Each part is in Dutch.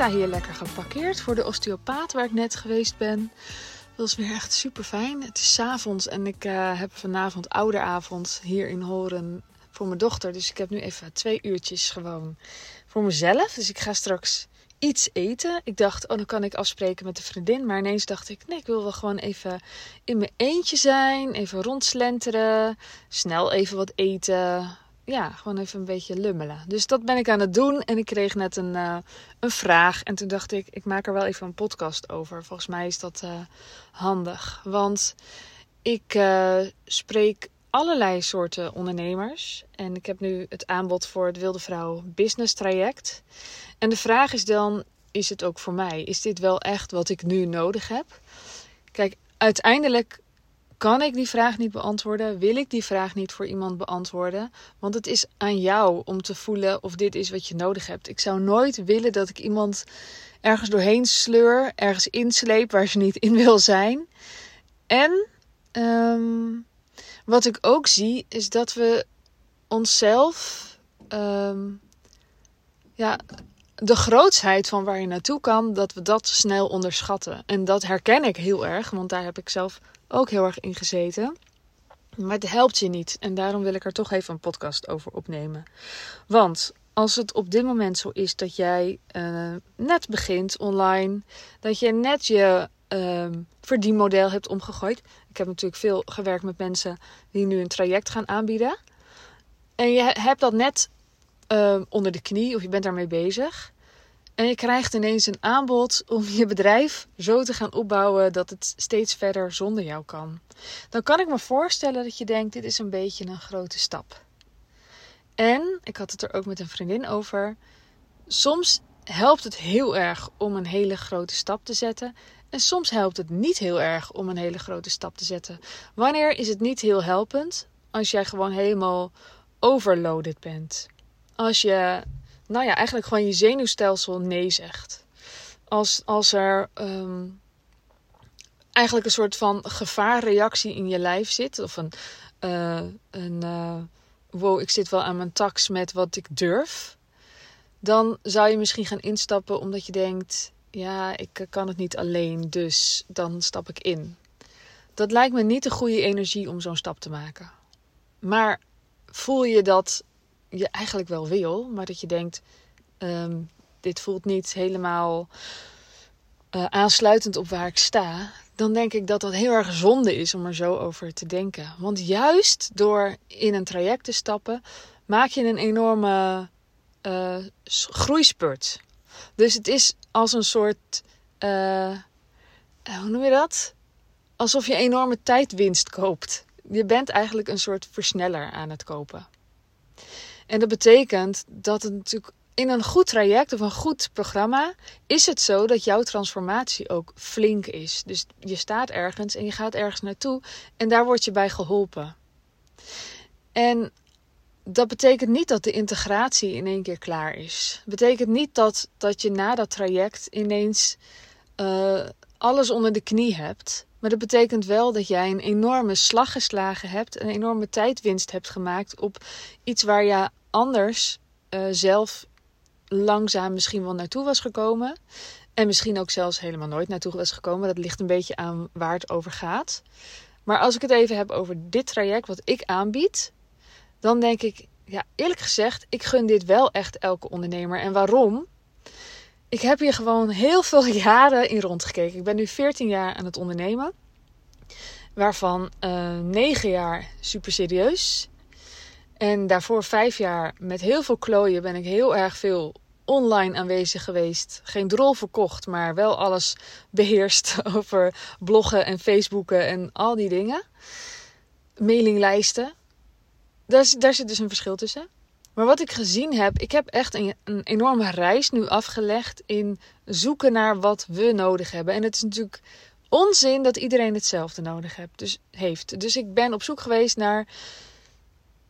sta hier lekker geparkeerd voor de osteopaat waar ik net geweest ben. Dat is weer echt super fijn. Het is avonds en ik uh, heb vanavond ouderavond hier in Horen voor mijn dochter. Dus ik heb nu even twee uurtjes gewoon voor mezelf. Dus ik ga straks iets eten. Ik dacht, oh, dan kan ik afspreken met een vriendin. Maar ineens dacht ik, nee, ik wil wel gewoon even in mijn eentje zijn. Even rondslenteren. Snel even wat eten ja, gewoon even een beetje lummelen. Dus dat ben ik aan het doen. En ik kreeg net een, uh, een vraag. En toen dacht ik, ik maak er wel even een podcast over. Volgens mij is dat uh, handig. Want ik uh, spreek allerlei soorten ondernemers. En ik heb nu het aanbod voor het Wilde Vrouw Business Traject. En de vraag is dan, is het ook voor mij? Is dit wel echt wat ik nu nodig heb? Kijk, uiteindelijk kan ik die vraag niet beantwoorden? Wil ik die vraag niet voor iemand beantwoorden? Want het is aan jou om te voelen of dit is wat je nodig hebt. Ik zou nooit willen dat ik iemand ergens doorheen sleur, ergens insleep waar ze niet in wil zijn. En um, wat ik ook zie is dat we onszelf, um, ja, de grootsheid van waar je naartoe kan, dat we dat snel onderschatten. En dat herken ik heel erg, want daar heb ik zelf ook heel erg in gezeten. Maar het helpt je niet. En daarom wil ik er toch even een podcast over opnemen. Want als het op dit moment zo is dat jij uh, net begint online, dat je net je uh, verdienmodel hebt omgegooid. Ik heb natuurlijk veel gewerkt met mensen die nu een traject gaan aanbieden. En je hebt dat net uh, onder de knie of je bent daarmee bezig. En je krijgt ineens een aanbod om je bedrijf zo te gaan opbouwen dat het steeds verder zonder jou kan. Dan kan ik me voorstellen dat je denkt: dit is een beetje een grote stap. En ik had het er ook met een vriendin over. Soms helpt het heel erg om een hele grote stap te zetten. En soms helpt het niet heel erg om een hele grote stap te zetten. Wanneer is het niet heel helpend? Als jij gewoon helemaal overloaded bent. Als je nou ja, eigenlijk gewoon je zenuwstelsel nee zegt. Als, als er um, eigenlijk een soort van gevaarreactie in je lijf zit, of een, uh, een uh, wow, ik zit wel aan mijn tax met wat ik durf, dan zou je misschien gaan instappen omdat je denkt, ja, ik kan het niet alleen, dus dan stap ik in. Dat lijkt me niet de goede energie om zo'n stap te maken. Maar voel je dat je eigenlijk wel wil, maar dat je denkt: um, dit voelt niet helemaal uh, aansluitend op waar ik sta, dan denk ik dat dat heel erg zonde is om er zo over te denken. Want juist door in een traject te stappen, maak je een enorme uh, groeispurt. Dus het is als een soort. Uh, hoe noem je dat? Alsof je enorme tijdwinst koopt. Je bent eigenlijk een soort versneller aan het kopen. En dat betekent dat het natuurlijk in een goed traject of een goed programma is het zo dat jouw transformatie ook flink is. Dus je staat ergens en je gaat ergens naartoe en daar word je bij geholpen. En dat betekent niet dat de integratie in één keer klaar is. Dat betekent niet dat, dat je na dat traject ineens uh, alles onder de knie hebt. Maar dat betekent wel dat jij een enorme slag geslagen hebt, een enorme tijdwinst hebt gemaakt op iets waar je anders uh, zelf langzaam misschien wel naartoe was gekomen. En misschien ook zelfs helemaal nooit naartoe was gekomen. Dat ligt een beetje aan waar het over gaat. Maar als ik het even heb over dit traject wat ik aanbied, dan denk ik, ja, eerlijk gezegd, ik gun dit wel echt elke ondernemer. En waarom? Ik heb hier gewoon heel veel jaren in rondgekeken. Ik ben nu 14 jaar aan het ondernemen. Waarvan uh, eh, 9 jaar super serieus. En daarvoor vijf jaar met heel veel klooien ben ik heel erg veel online aanwezig geweest. Geen drol verkocht, maar wel alles beheerst over bloggen en Facebooken en al die dingen. Mailinglijsten. Daar, daar zit dus een verschil tussen. Maar wat ik gezien heb, ik heb echt een, een enorme reis nu afgelegd in zoeken naar wat we nodig hebben. En het is natuurlijk onzin dat iedereen hetzelfde nodig. Dus, heeft. dus ik ben op zoek geweest naar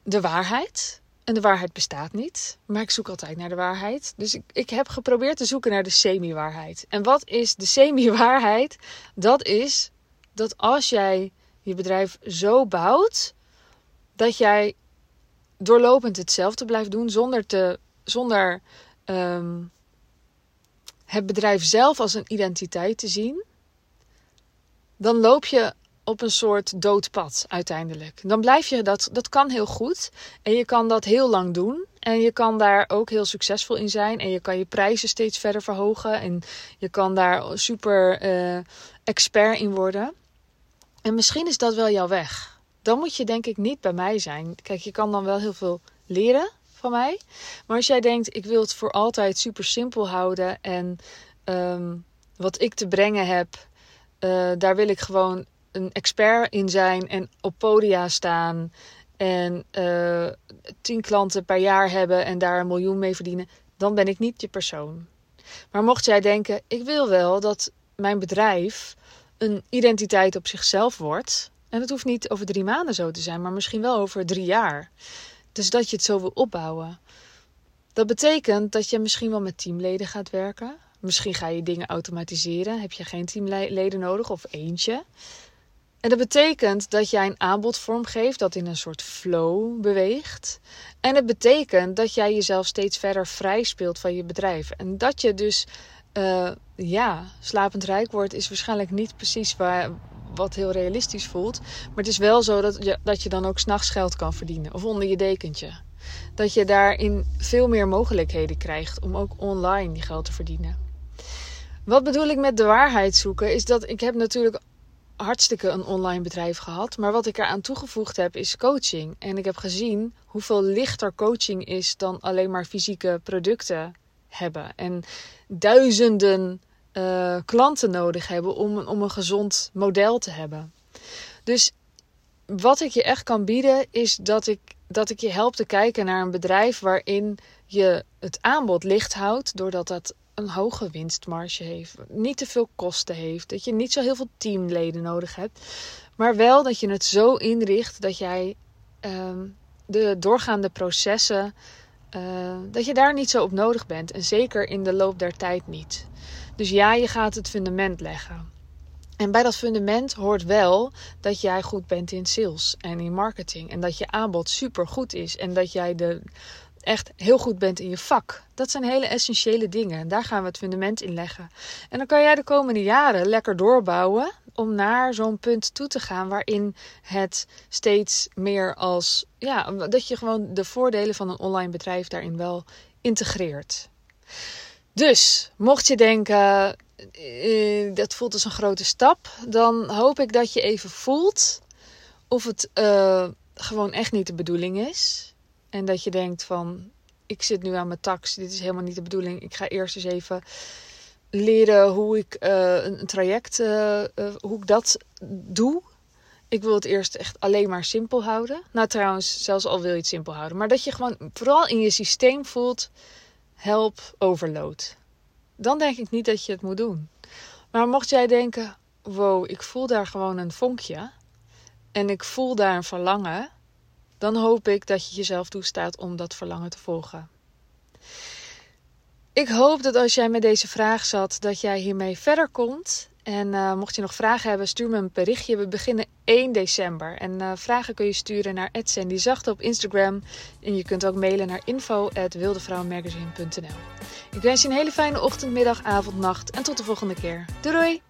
de waarheid. En de waarheid bestaat niet, maar ik zoek altijd naar de waarheid. Dus ik, ik heb geprobeerd te zoeken naar de semi-waarheid. En wat is de semi-waarheid? Dat is dat als jij je bedrijf zo bouwt dat jij doorlopend hetzelfde blijft doen zonder te, zonder um, het bedrijf zelf als een identiteit te zien, dan loop je op een soort doodpad uiteindelijk. Dan blijf je dat, dat kan heel goed en je kan dat heel lang doen. En je kan daar ook heel succesvol in zijn. En je kan je prijzen steeds verder verhogen. En je kan daar super uh, expert in worden. En misschien is dat wel jouw weg. Dan moet je denk ik niet bij mij zijn. Kijk, je kan dan wel heel veel leren van mij. Maar als jij denkt, ik wil het voor altijd super simpel houden. En um, wat ik te brengen heb, uh, daar wil ik gewoon een expert in zijn en op podia staan en uh, tien klanten per jaar hebben en daar een miljoen mee verdienen, dan ben ik niet je persoon. Maar mocht jij denken, ik wil wel dat mijn bedrijf een identiteit op zichzelf wordt. En dat hoeft niet over drie maanden zo te zijn, maar misschien wel over drie jaar. Dus dat je het zo wil opbouwen. Dat betekent dat je misschien wel met teamleden gaat werken. Misschien ga je dingen automatiseren. Heb je geen teamleden nodig of eentje. En dat betekent dat jij een aanbod vormgeeft dat in een soort flow beweegt. En het betekent dat jij jezelf steeds verder vrij speelt van je bedrijf. En dat je dus, uh, ja, slapend rijk wordt, is waarschijnlijk niet precies wat heel realistisch voelt. Maar het is wel zo dat je, dat je dan ook s'nachts geld kan verdienen. Of onder je dekentje. Dat je daarin veel meer mogelijkheden krijgt om ook online die geld te verdienen. Wat bedoel ik met de waarheid zoeken? Is dat ik heb natuurlijk hartstikke een online bedrijf gehad. Maar wat ik eraan toegevoegd heb is coaching. En ik heb gezien hoeveel lichter coaching is dan alleen maar fysieke producten hebben. En duizenden uh, klanten nodig hebben om, om een gezond model te hebben. Dus wat ik je echt kan bieden is dat ik, dat ik je help te kijken naar een bedrijf waarin je het aanbod licht houdt, doordat dat een hoge winstmarge heeft, niet te veel kosten heeft, dat je niet zo heel veel teamleden nodig hebt, maar wel dat je het zo inricht dat jij uh, de doorgaande processen, uh, dat je daar niet zo op nodig bent en zeker in de loop der tijd niet. Dus ja, je gaat het fundament leggen. En bij dat fundament hoort wel dat jij goed bent in sales en in marketing. En dat je aanbod super goed is. En dat jij de, echt heel goed bent in je vak. Dat zijn hele essentiële dingen. En daar gaan we het fundament in leggen. En dan kan jij de komende jaren lekker doorbouwen om naar zo'n punt toe te gaan waarin het steeds meer als ja, dat je gewoon de voordelen van een online bedrijf daarin wel integreert. Dus mocht je denken uh, dat voelt als een grote stap, dan hoop ik dat je even voelt of het uh, gewoon echt niet de bedoeling is. En dat je denkt van, ik zit nu aan mijn tax, dit is helemaal niet de bedoeling. Ik ga eerst eens even leren hoe ik uh, een, traject, uh, uh, hoe ik dat doe. Ik wil het eerst echt alleen maar simpel houden. Nou trouwens, zelfs al wil je het simpel houden. Maar dat je gewoon vooral in je systeem voelt, help overload. Dan denk ik niet dat je het moet doen. Maar mocht jij denken, wow, ik voel daar gewoon een vonkje. En ik voel daar een verlangen dan hoop ik dat je jezelf toestaat om dat verlangen te volgen. Ik hoop dat als jij met deze vraag zat, dat jij hiermee verder komt. En uh, mocht je nog vragen hebben, stuur me een berichtje. We beginnen 1 december. En uh, vragen kun je sturen naar Zachte op Instagram. En je kunt ook mailen naar info.wildevrouwenmagazine.nl Ik wens je een hele fijne ochtend, middag, avond, nacht. En tot de volgende keer. Doei doei!